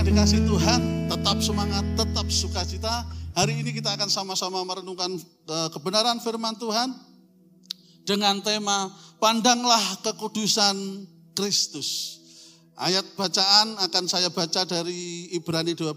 dikasih Tuhan, tetap semangat, tetap sukacita. Hari ini kita akan sama-sama merenungkan eh, kebenaran firman Tuhan dengan tema Pandanglah Kekudusan Kristus. Ayat bacaan akan saya baca dari Ibrani 12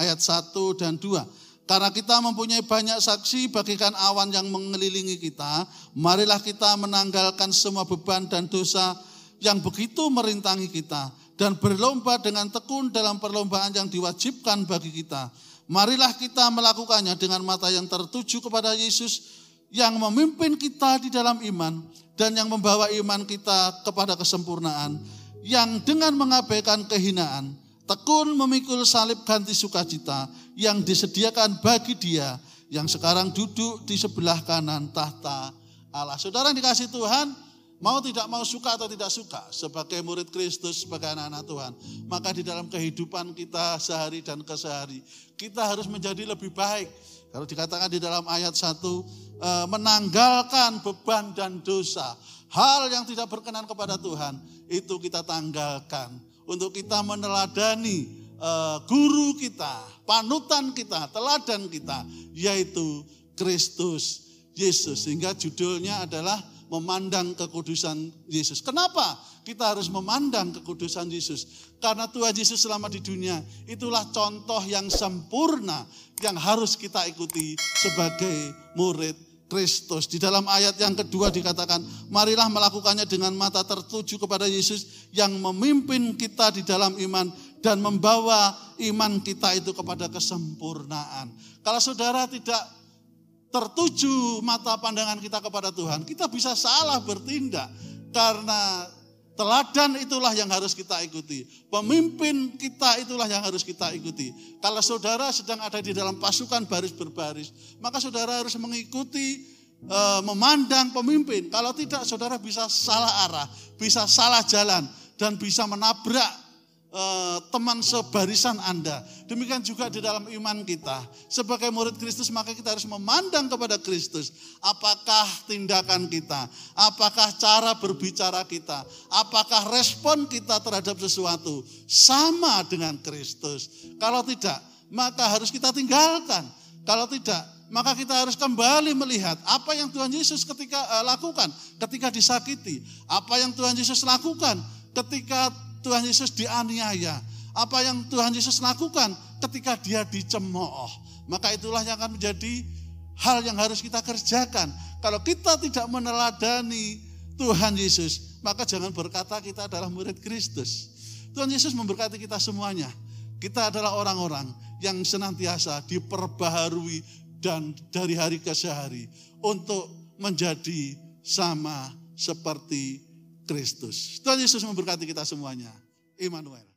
ayat 1 dan 2. Karena kita mempunyai banyak saksi bagikan awan yang mengelilingi kita, marilah kita menanggalkan semua beban dan dosa yang begitu merintangi kita dan berlomba dengan tekun dalam perlombaan yang diwajibkan bagi kita. Marilah kita melakukannya dengan mata yang tertuju kepada Yesus yang memimpin kita di dalam iman dan yang membawa iman kita kepada kesempurnaan yang dengan mengabaikan kehinaan tekun memikul salib ganti sukacita yang disediakan bagi dia yang sekarang duduk di sebelah kanan tahta Allah. Saudara dikasih Tuhan, Mau tidak mau suka atau tidak suka sebagai murid Kristus, sebagai anak-anak Tuhan. Maka di dalam kehidupan kita sehari dan kesehari, kita harus menjadi lebih baik. Kalau dikatakan di dalam ayat 1, eh, menanggalkan beban dan dosa. Hal yang tidak berkenan kepada Tuhan, itu kita tanggalkan. Untuk kita meneladani eh, guru kita, panutan kita, teladan kita, yaitu Kristus Yesus. Sehingga judulnya adalah memandang kekudusan Yesus. Kenapa kita harus memandang kekudusan Yesus? Karena Tuhan Yesus selama di dunia itulah contoh yang sempurna yang harus kita ikuti sebagai murid Kristus. Di dalam ayat yang kedua dikatakan, marilah melakukannya dengan mata tertuju kepada Yesus yang memimpin kita di dalam iman dan membawa iman kita itu kepada kesempurnaan. Kalau saudara tidak tertuju mata pandangan kita kepada Tuhan, kita bisa salah bertindak karena teladan itulah yang harus kita ikuti. Pemimpin kita itulah yang harus kita ikuti. Kalau saudara sedang ada di dalam pasukan baris berbaris, maka saudara harus mengikuti e, memandang pemimpin. Kalau tidak saudara bisa salah arah, bisa salah jalan dan bisa menabrak Eh, teman sebarisan Anda. Demikian juga di dalam iman kita. Sebagai murid Kristus maka kita harus memandang kepada Kristus. Apakah tindakan kita, apakah cara berbicara kita, apakah respon kita terhadap sesuatu sama dengan Kristus. Kalau tidak, maka harus kita tinggalkan. Kalau tidak, maka kita harus kembali melihat apa yang Tuhan Yesus ketika uh, lakukan ketika disakiti, apa yang Tuhan Yesus lakukan ketika Tuhan Yesus dianiaya. Apa yang Tuhan Yesus lakukan ketika dia dicemooh. Maka itulah yang akan menjadi hal yang harus kita kerjakan. Kalau kita tidak meneladani Tuhan Yesus, maka jangan berkata kita adalah murid Kristus. Tuhan Yesus memberkati kita semuanya. Kita adalah orang-orang yang senantiasa diperbaharui dan dari hari ke hari untuk menjadi sama seperti Kristus. Tuhan Yesus memberkati kita semuanya. Immanuel.